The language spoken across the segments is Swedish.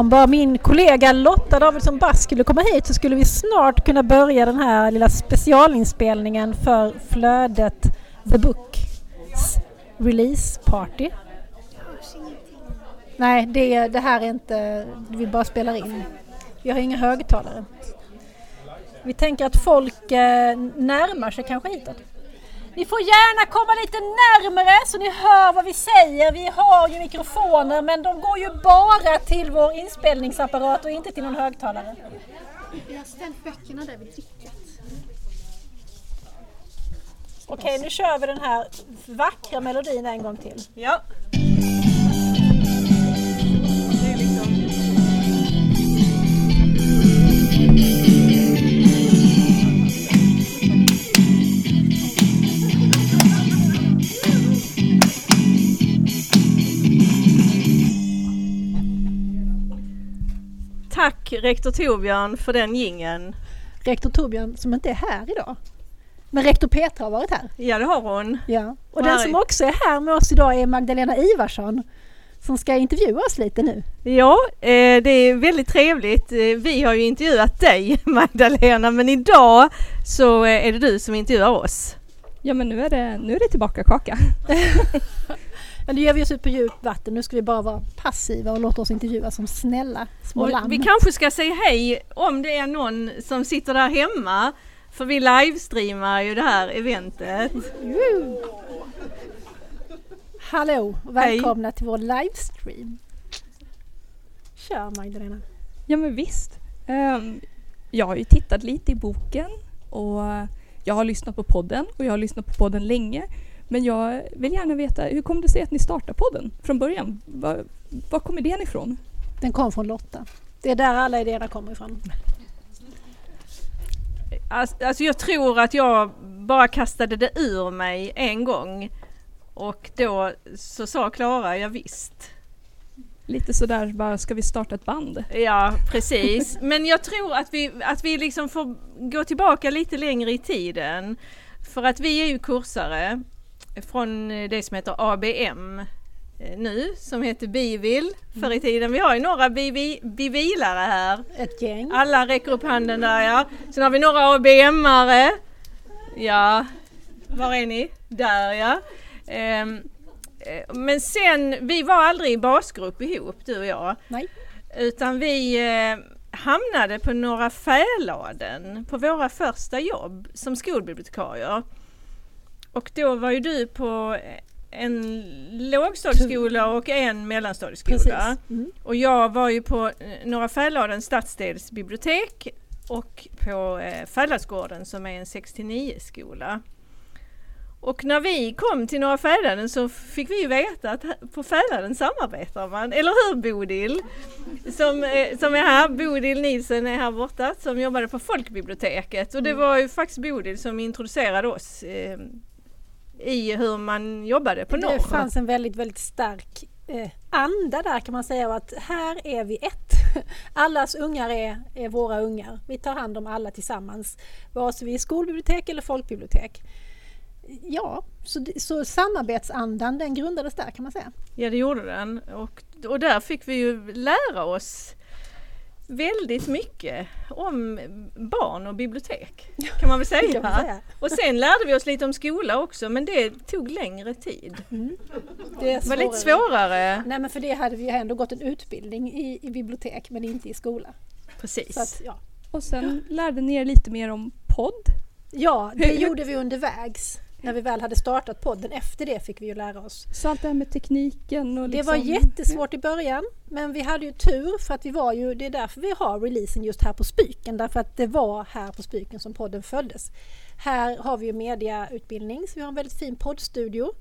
Om bara min kollega Lotta Davidsson Bass skulle komma hit så skulle vi snart kunna börja den här lilla specialinspelningen för Flödet The Book release party. Nej, det, det här är inte, vi bara spelar in. Vi har inga högtalare. Vi tänker att folk eh, närmar sig kanske hitåt. Ni får gärna komma lite närmare så ni hör vad vi säger. Vi har ju mikrofoner men de går ju bara till vår inspelningsapparat och inte till någon högtalare. Vi har ställt böckerna där vid dricket. Okej, nu kör vi den här vackra melodin en gång till. Ja. Tack rektor Torbjörn för den gingen. Rektor Torbjörn som inte är här idag. Men rektor Petra har varit här. Ja det har hon. Ja. Och den som också är här med oss idag är Magdalena Ivarsson som ska intervjua oss lite nu. Ja, eh, det är väldigt trevligt. Eh, vi har ju intervjuat dig Magdalena men idag så eh, är det du som intervjuar oss. Ja men nu är det, nu är det tillbaka kaka. Ja, nu ger vi oss ut på djupt vatten. Nu ska vi bara vara passiva och låta oss intervjuas som snälla små Och lamm. vi kanske ska säga hej om det är någon som sitter där hemma. För vi livestreamar ju det här eventet. Hallå och välkomna till vår livestream. Kör Magdalena. Ja men visst. Ehm, jag har ju tittat lite i boken och jag har lyssnat på podden och jag har lyssnat på podden länge. Men jag vill gärna veta, hur kom det sig att ni startade podden från början? Var, var kom idén ifrån? Den kom från Lotta. Det är där alla idéerna kommer ifrån. Alltså alltså, jag tror att jag bara kastade det ur mig en gång. Och då så sa Klara, ja, visst. Lite sådär bara, ska vi starta ett band? Ja, precis. Men jag tror att vi, att vi liksom får gå tillbaka lite längre i tiden. För att vi är ju kursare från det som heter ABM eh, nu, som heter Bivil förr i tiden. Vi har ju några bivilare här. Ett gäng. Alla räcker upp handen där ja. Sen har vi några ABM-are. Ja, var är ni? Där ja. Ehm, eh, men sen, vi var aldrig i basgrupp ihop du och jag. Nej. Utan vi eh, hamnade på några Fäladen på våra första jobb som skolbibliotekarier. Och då var ju du på en lågstadieskola och en mellanstadieskola. Mm. Och jag var ju på eh, Norra Fäladens stadsdelsbibliotek och på eh, Fäladsgården som är en 69 skola. Och när vi kom till Norra Fäladen så fick vi veta att på Fäladen samarbetar man, eller hur Bodil? Som, eh, som är här, Bodil Nielsen är här borta som jobbade på folkbiblioteket och det var ju faktiskt Bodil som introducerade oss i hur man jobbade på Norr. Det fanns en väldigt, väldigt stark eh, anda där kan man säga och att här är vi ett. Allas ungar är, är våra ungar. Vi tar hand om alla tillsammans. Vare sig vi är skolbibliotek eller folkbibliotek. Ja, så, så samarbetsandan den grundades där kan man säga. Ja det gjorde den och, och där fick vi ju lära oss väldigt mycket om barn och bibliotek kan man väl säga. Man säga. Och sen lärde vi oss lite om skola också men det tog längre tid. Det, är Det var lite svårare. Nej men för det hade vi ändå gått en utbildning i, i bibliotek men inte i skola. Precis. Att, ja. Och sen lärde ni er lite mer om podd. ja, det hur- gjorde vi undervägs. När vi väl hade startat podden. Efter det fick vi ju lära oss. Så allt det här med tekniken och Det liksom, var jättesvårt i början men vi hade ju tur för att vi var ju, det är därför vi har releasen just här på Spyken därför att det var här på Spyken som podden föddes. Här har vi ju mediautbildning så vi har en väldigt fin poddstudio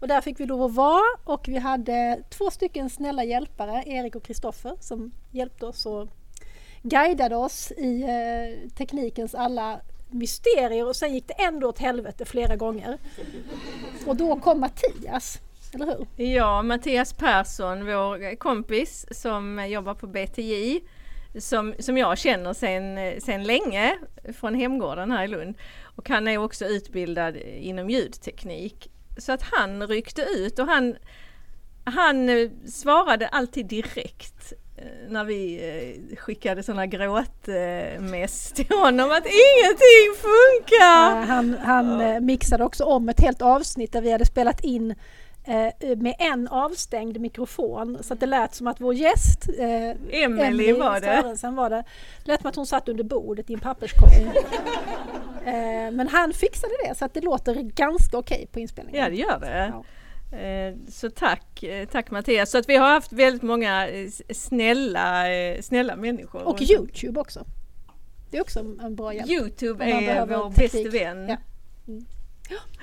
och där fick vi lov att vara och vi hade två stycken snälla hjälpare, Erik och Kristoffer som hjälpte oss och guidade oss i eh, teknikens alla mysterier och sen gick det ändå åt helvete flera gånger. Och då kom Mattias, eller hur? Ja, Mattias Persson, vår kompis som jobbar på BTJ, som, som jag känner sen, sen länge från hemgården här i Lund. Och han är också utbildad inom ljudteknik. Så att han ryckte ut och han, han svarade alltid direkt när vi eh, skickade sådana gråtmess till honom att ingenting funkar! Han, han eh, mixade också om ett helt avsnitt där vi hade spelat in eh, med en avstängd mikrofon så att det lät som att vår gäst eh, Emelie var det. Var det. lät som att hon satt under bordet i en papperskorg. eh, men han fixade det så att det låter ganska okej på inspelningen. Ja det gör det. Ja. Eh, Så tack, eh, tack Mattias. Så att vi har haft väldigt många eh, snälla, snälla människor. Och Youtube också. Det är också en bra hjälp. Youtube är vår bästa vän. Ja.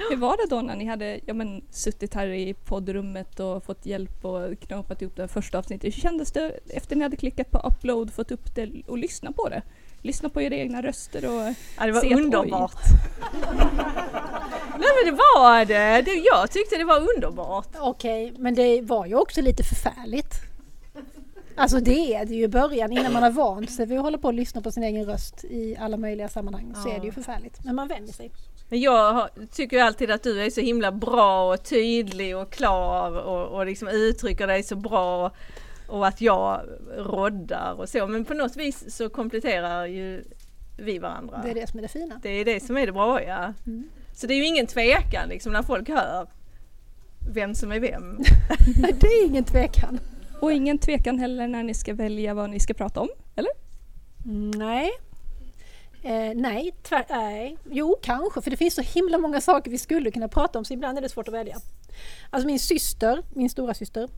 Hur var det då när ni hade ja, men, suttit här i poddrummet och fått hjälp och knåpat ihop det första avsnittet? Hur kändes det efter ni hade klickat på upload, fått upp det och lyssna på det? Lyssna på era egna röster och Ja, det var underbart. Nej men det var det. det. Jag tyckte det var underbart. Okej, men det var ju också lite förfärligt. Alltså det är det ju i början innan man har vant sig vid att hålla på och lyssna på sin egen röst i alla möjliga sammanhang så är det ju förfärligt. Men man vänjer sig. Men jag tycker ju alltid att du är så himla bra och tydlig och klar och, och liksom uttrycker dig så bra och att jag roddar och så. Men på något vis så kompletterar ju vi varandra. Det är det som är det fina. Det är det som är det bra ja. Mm. Så det är ju ingen tvekan liksom när folk hör vem som är vem. Nej, det är ingen tvekan. och ingen tvekan heller när ni ska välja vad ni ska prata om, eller? Nej. Eh, nej, tvär, nej, jo kanske för det finns så himla många saker vi skulle kunna prata om så ibland är det svårt att välja. Alltså min syster, min stora syster,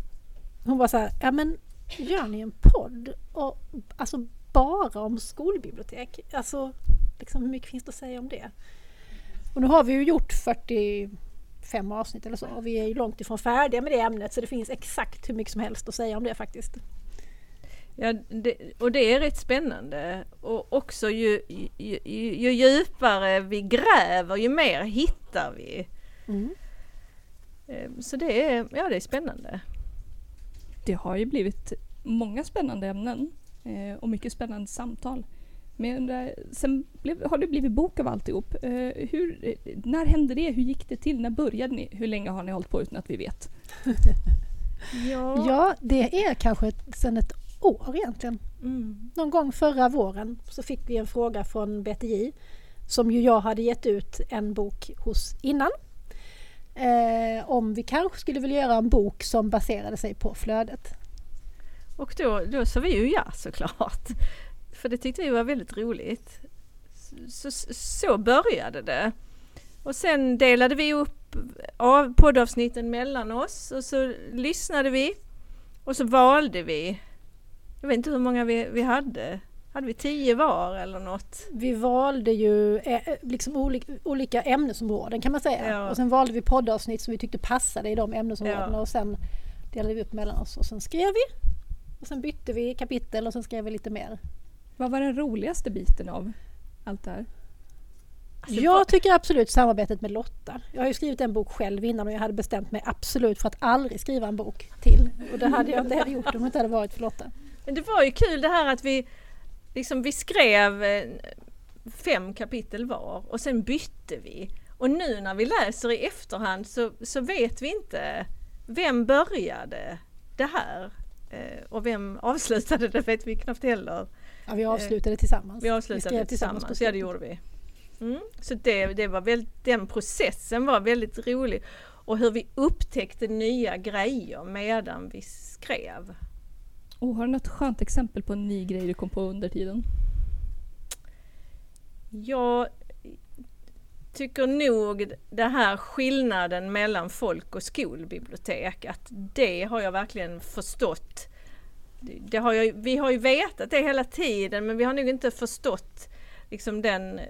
hon var så här, ja men gör ni en podd och alltså bara om skolbibliotek? Alltså liksom hur mycket finns det att säga om det? Och nu har vi ju gjort 45 avsnitt eller så och vi är ju långt ifrån färdiga med det ämnet så det finns exakt hur mycket som helst att säga om det faktiskt. Ja, det, och det är rätt spännande. Och också ju, ju, ju, ju djupare vi gräver ju mer hittar vi. Mm. Eh, Så det är, ja, det är spännande. Det har ju blivit många spännande ämnen eh, och mycket spännande samtal. Men jag undrar, sen blev, har det blivit bok av alltihop. Eh, hur, eh, när hände det? Hur gick det till? När började ni? Hur länge har ni hållit på utan att vi vet? Ja. Ja, det är kanske sedan ett år egentligen. Mm. Någon gång förra våren så fick vi en fråga från BTJ som ju jag hade gett ut en bok hos innan. Eh, om vi kanske skulle vilja göra en bok som baserade sig på flödet. Och då, då sa vi ju ja såklart. För det tyckte vi var väldigt roligt. Så, så, började det. Och sen delade vi upp av poddavsnitten mellan oss och så lyssnade vi. Och så valde vi. Jag vet inte hur många vi, vi hade. Hade vi tio var eller något? Vi valde ju eh, liksom olika, olika ämnesområden kan man säga. Ja. Och sen valde vi poddavsnitt som vi tyckte passade i de ämnesområdena Ja. och sen delade vi upp mellan oss och sen skrev vi. Och sen bytte vi kapitel och sen skrev vi lite mer. Vad var den roligaste biten av allt det här? Alltså, Jag tycker absolut samarbetet med Lotta. Jag har ju skrivit en bok själv innan och jag hade bestämt mig absolut för att aldrig skriva en bok till. Och det hade jag inte heller gjort om det inte hade varit för Lotta. Men det var ju kul det här att vi liksom vi skrev eh, fem kapitel var och sen bytte vi. Och nu när vi läser i efterhand så, så vet vi inte vem började det här Eh, och vem avslutade det vet vi knappt heller. Ja, vi avslutade tillsammans. Vi avslutade det tillsammans, på ja det gjorde vi. Mm. Så det, det var väldigt, den processen var väldigt rolig. Och hur vi upptäckte nya grejer medan vi skrev. Oh, har du något skönt exempel på en ny grej du kom på under tiden? Jag tycker nog det här skillnaden mellan folk och skolbibliotek, att det har jag verkligen förstått. Det- har jag, vi har ju vetat det hela tiden men vi har nog inte förstått liksom den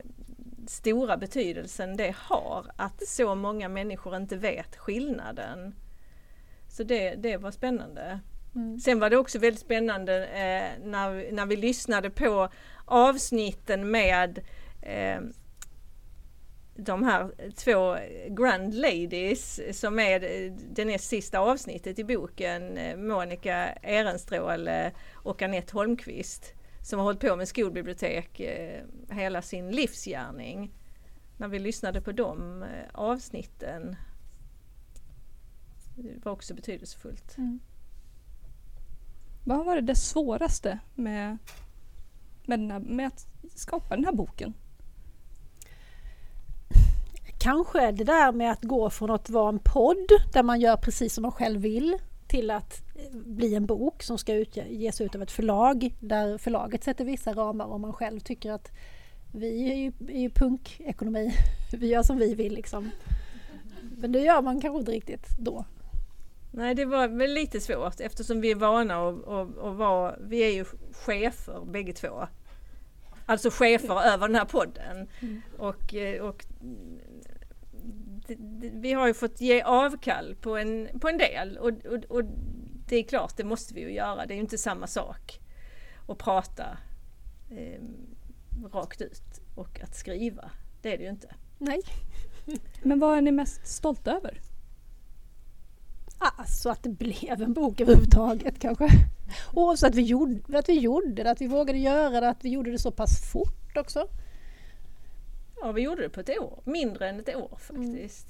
stora betydelsen det har att så många människor inte vet skillnaden. Så det, det var spännande. Mm. Sen var det också väldigt spännande eh, när, när vi lyssnade på avsnitten med eh, de här två Grand Ladies som är det näst sista avsnittet i boken. Monica Ehrenstråle och Anette Holmqvist som har hållit på med skolbibliotek eh, hela sin livsgärning. När vi lyssnade på de eh, avsnitten. Det var också betydelsefullt. Mm. Vad har varit det svåraste med, med, den här, med att skapa den här boken? Kanske det där med att gå från att vara en podd där man gör precis som man själv vill till att eh, bli en bok som ska utge, ges ut av ett förlag där förlaget sätter vissa ramar och man själv tycker att vi är ju, är ju punkekonomi, vi gör som vi vill liksom. Men det gör man kanske inte riktigt då. Nej, det var väl lite svårt eftersom vi är vana att, att, att vara, vi är ju chefer bägge två. Alltså chefer över den här podden. Mm. Och, eh, och vi har ju fått ge avkall på en, på en del och, och, och det är klart, det måste vi ju göra. Det är ju inte samma sak att prata eh, rakt ut och att skriva. Det är det ju inte. Nej. Men vad är ni mest stolta över? Alltså att det blev en bok överhuvudtaget kanske. Och så att vi gjorde, att vi gjorde det, att vi vågade göra det, att vi gjorde det så pass fort också. Ja, vi gjorde det på ett år. Mindre än ett år Mm. faktiskt.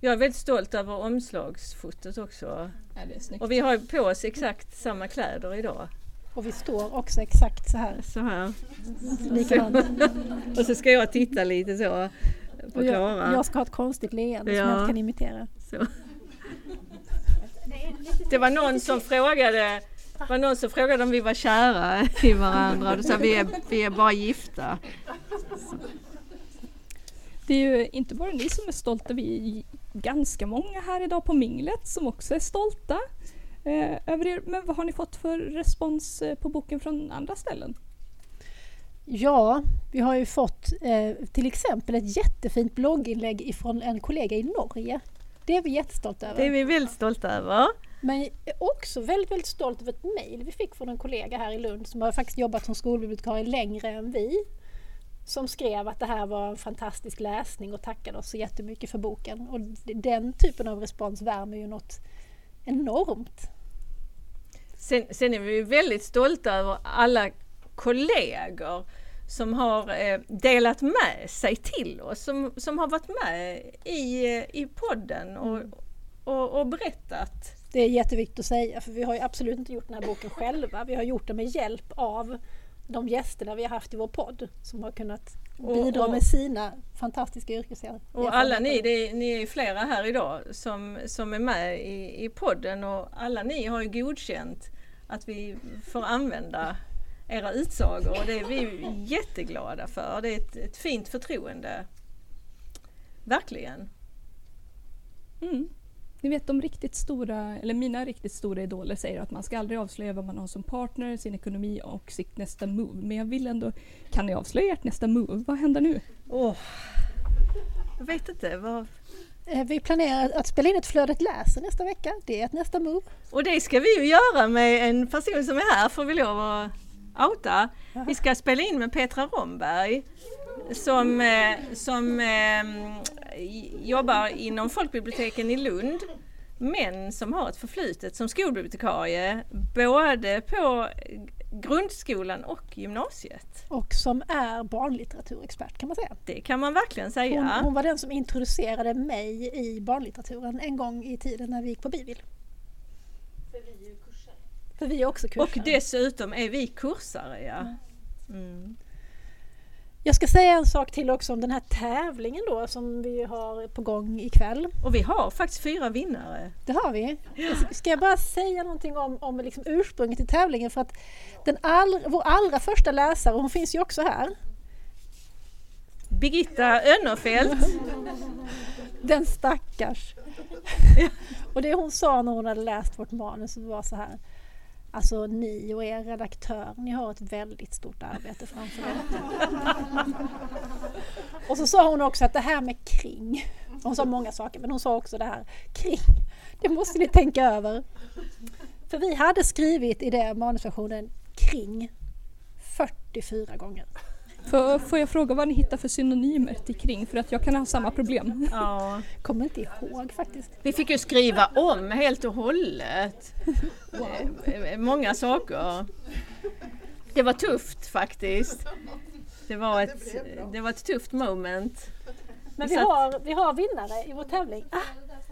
Jag är väldigt stolt över omslagsfotot också. Ja. Och vi har på oss exakt samma kläder idag. Och vi står också exakt så här. Så här. Likadant. Och så ska jag titta lite så på Och jag, Klara. jag ska ha ett konstigt leende som Ja. jag inte kan imitera. Så. Det var någon som frågade det var någon som frågade om vi var kära i varandra och då sa vi är, vi är bara gifta. Det är ju inte bara ni som är stolta, vi är ganska många här idag på minglet som också är stolta eh, över er. Men vad har ni fått för respons eh, på boken från andra ställen? Ja, vi har ju fått eh, till exempel ett jättefint blogginlägg ifrån en kollega i Norge. Det är vi jättestolta över. Det är vi väldigt stolta över. Men jag är också väldigt, väldigt stolt över ett mejl vi fick från en kollega här i Lund som har faktiskt jobbat som skolbibliotekarie längre än vi. Som skrev att det här var en fantastisk läsning och tackade oss så jättemycket för boken. Och den typen av respons värmer ju något enormt. Sen, sen är vi väldigt stolta över alla kollegor som har eh, delat med sig till oss, som, som har varit med i, i podden och, och, och berättat. Det är jätteviktigt att säga för vi har ju absolut inte gjort den här boken själva. Vi har gjort det med hjälp av de gästerna vi har haft i vår podd som har kunnat bidra och- med sina fantastiska yrkeserfarenheter. Och alla ni, det är, ni är flera här idag som, som är med i, i podden och alla ni har ju godkänt att vi får använda era utsagor och det är vi jätteglada för. Det är ett, ett fint förtroende. Verkligen. Mm. Ni vet de riktigt stora, eller mina riktigt stora idoler säger att man ska aldrig avslöja vad man har som partner, sin ekonomi och sitt nästa move. Men jag vill ändå, kan ni avslöja ert nästa move? Vad händer nu? Åh, jag vet inte. Vad... Eh, Vi planerar att spela in ett Flödet läser nästa vecka. Det är ett nästa move. Och det ska vi ju göra med en person som är här får vi lov att outa. Vi ska spela in med Petra Romberg som, eh, som eh, jobbar inom folkbiblioteken i Lund men som har ett förflutet som skolbibliotekarie både på grundskolan och gymnasiet. Och som är barnlitteraturexpert kan man säga. Det kan man verkligen Hon, säga. hon var den som introducerade mig i barnlitteraturen en gång i tiden när vi gick på Bivil. För vi är också kursare. Och dessutom är vi kursare. Ja. Mm. Jag ska säga en sak till också om den här tävlingen då som vi har på gång ikväll. Och vi har faktiskt fyra vinnare. Det har vi. Ska jag bara säga någonting om, om liksom ursprunget till tävlingen för att den all, vår allra första läsare, hon finns ju också här, Birgitta Önnerfelt. den stackars. Och det hon sa när hon hade läst vårt manus var så här Alltså ni och er redaktör, ni har ett väldigt stort arbete framför er. Och så sa hon också att det här med kring, hon sa många saker men hon sa också det här kring, det måste ni tänka över. För vi hade skrivit i den manusversionen kring 44 gånger. Får, får jag fråga vad ni hittar för synonymer till kring? För att jag kan ha samma problem. Ja. Kommer inte ihåg faktiskt. Vi fick ju skriva om helt och hållet. Eh, Många saker. Det var tufft faktiskt. Det var ett, det var ett tufft moment. Men Vi har, vi har vinnare i vår tävling. Ah,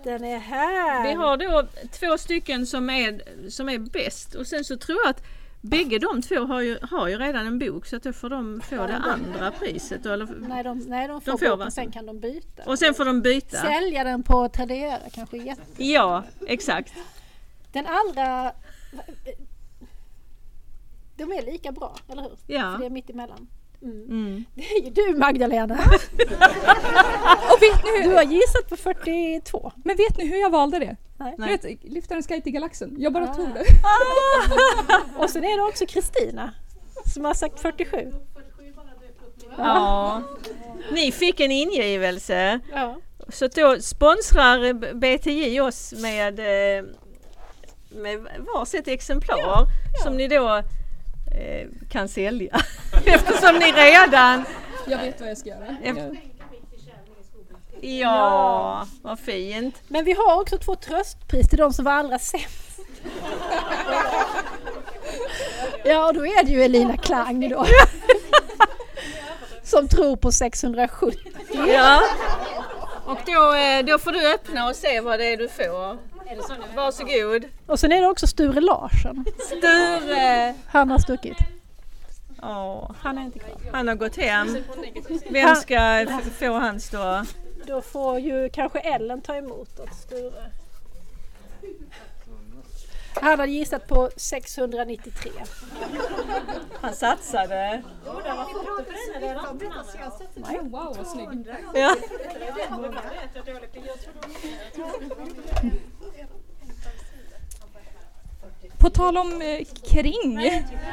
Den är här! Vi har då två stycken som är, som är bäst och sen så tror jag att bägge de två har ju, har ju redan en bok så att då får de få det andra priset. Eller, Nej, de, nej, de får, De får, boken, sen kan de byta. och sen får de byta. Sälja den på Tradera kanske jätte... Ja, exakt. Den allra... De är lika bra, eller hur? Ja. För det är mitt emellan. Mm. Mm. Det är ju du Magdalena! Och vet ni Du hur, har gissat på 42. men vet ni hur jag valde det? Nej. Du vet, Lyftaren Sky till galaxen. Jag bara Ah. tog det. Och sen är det också Kristina som har sagt 47. Ja. Ni fick en ingivelse. Ja. Så då sponsrar BTJ oss med, eh, med varsitt exemplar som ni då eh, kan sälja. Eftersom ni redan... Jag vet vad jag ska göra. Efter- Ja, vad fint. Men vi har också två tröstpris till de som var allra sämst. Ja, och då är det ju Elina Klang då. Som tror på 670. Ja. Och då, eh, då får du öppna och se vad det är du får. Varsågod. Och sen är det också Sture Larsson. Sture! Han har stuckit. Ja, Han är inte kvar. han har gått hem. Vem ska få hans då? Då får ju kanske Ellen ta emot åt Sture. Han hade gissat på 693. Han satsade. Wow vad snygg. Ja. På tal om eh, kring.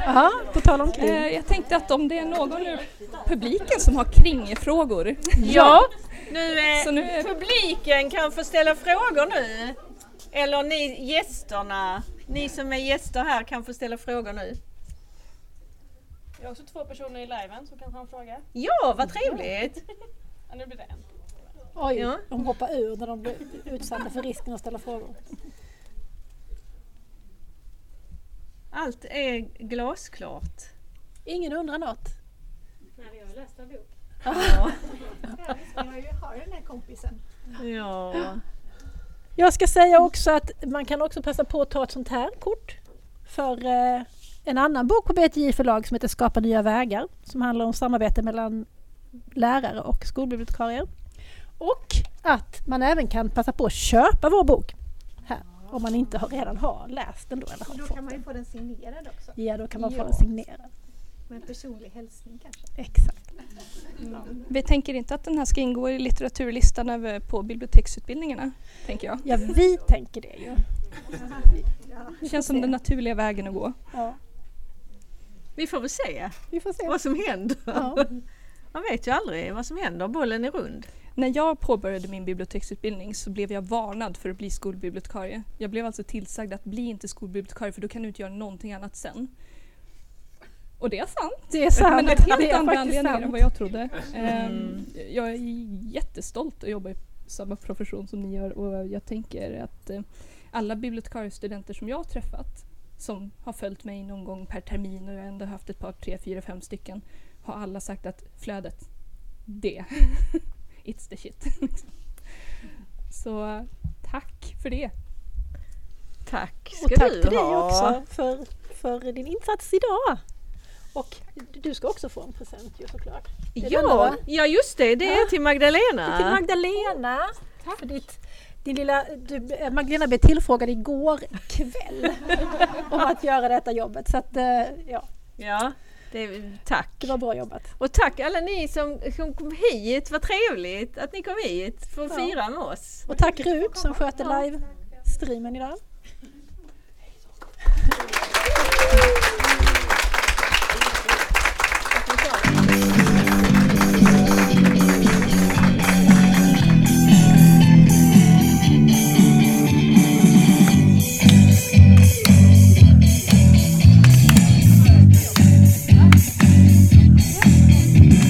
Ja, på tal om krig. Eh, jag tänkte att om det är någon ur publiken som har kringfrågor. Ja, nu, eh, Så nu är- publiken kan få ställa frågor nu. Eller ni gästerna, ni som är gäster här kan få ställa frågor nu. Jag har också två personer i liven som kan ha en fråga. Ja, vad trevligt! Ja, nu blir det en. Oj, Ja. de hoppar ur när de blir utsatta för risken att ställa frågor. Allt är glasklart. Ingen undrar något. Nej, jag har läst en bok. Ja. Jag har ju har ju den här kompisen. ja. Jag ska säga också att man kan också passa på att ta ett sånt här kort för eh, en annan bok på BTJ förlag som heter Skapa nya vägar som handlar om samarbete mellan lärare och skolbibliotekarier. Och att man även kan passa på att köpa vår bok om man inte har, redan har läst den då eller har Då fått kan man ju få den signerad också. Ja, då kan man få Ja. den signerad. Med en personlig hälsning kanske. Exakt. Vi tänker inte att den här ska ingå i litteraturlistan över på biblioteksutbildningarna. Tänker jag. Ja, vi tänker det ju. Det känns som den naturliga vägen att gå. Ja, Vi får väl se vi får se. vad som händer. Ja. Man vet ju aldrig vad som händer, bollen är rund. När jag påbörjade min biblioteksutbildning så blev jag varnad för att bli skolbibliotekarie. Jag blev alltså tillsagd att bli inte skolbibliotekarie för då kan du inte göra någonting annat sen. Och det är sant. Det är sant. Men det helt är andra anledningar än vad jag trodde. Ehm, Jag är jättestolt att jobba i samma profession som ni gör och jag tänker att eh, alla bibliotekariestudenter som jag har träffat som har följt mig någon gång per termin och jag har ändå haft ett par, tre, fyra, fem stycken har alla sagt att flödet, det, it's the shit. Så tack för det. Tack Och ska tack du till dig ha. också för, för din insats idag. Och du ska också få en present ju såklart. Det är denna, Ja, ja just det, det är Ja. till Magdalena. Till Magdalena. För ditt, din lilla, du, eh, Magdalena blev tillfrågad igår kväll om att göra detta jobbet. Så att, eh, ja, Ja, det, tack. det var bra jobbat. Och tack alla ni som, som kom hit, vad trevligt att ni kom hit för att Ja. fira med oss. Och tack Rut som sköter live-streamen idag.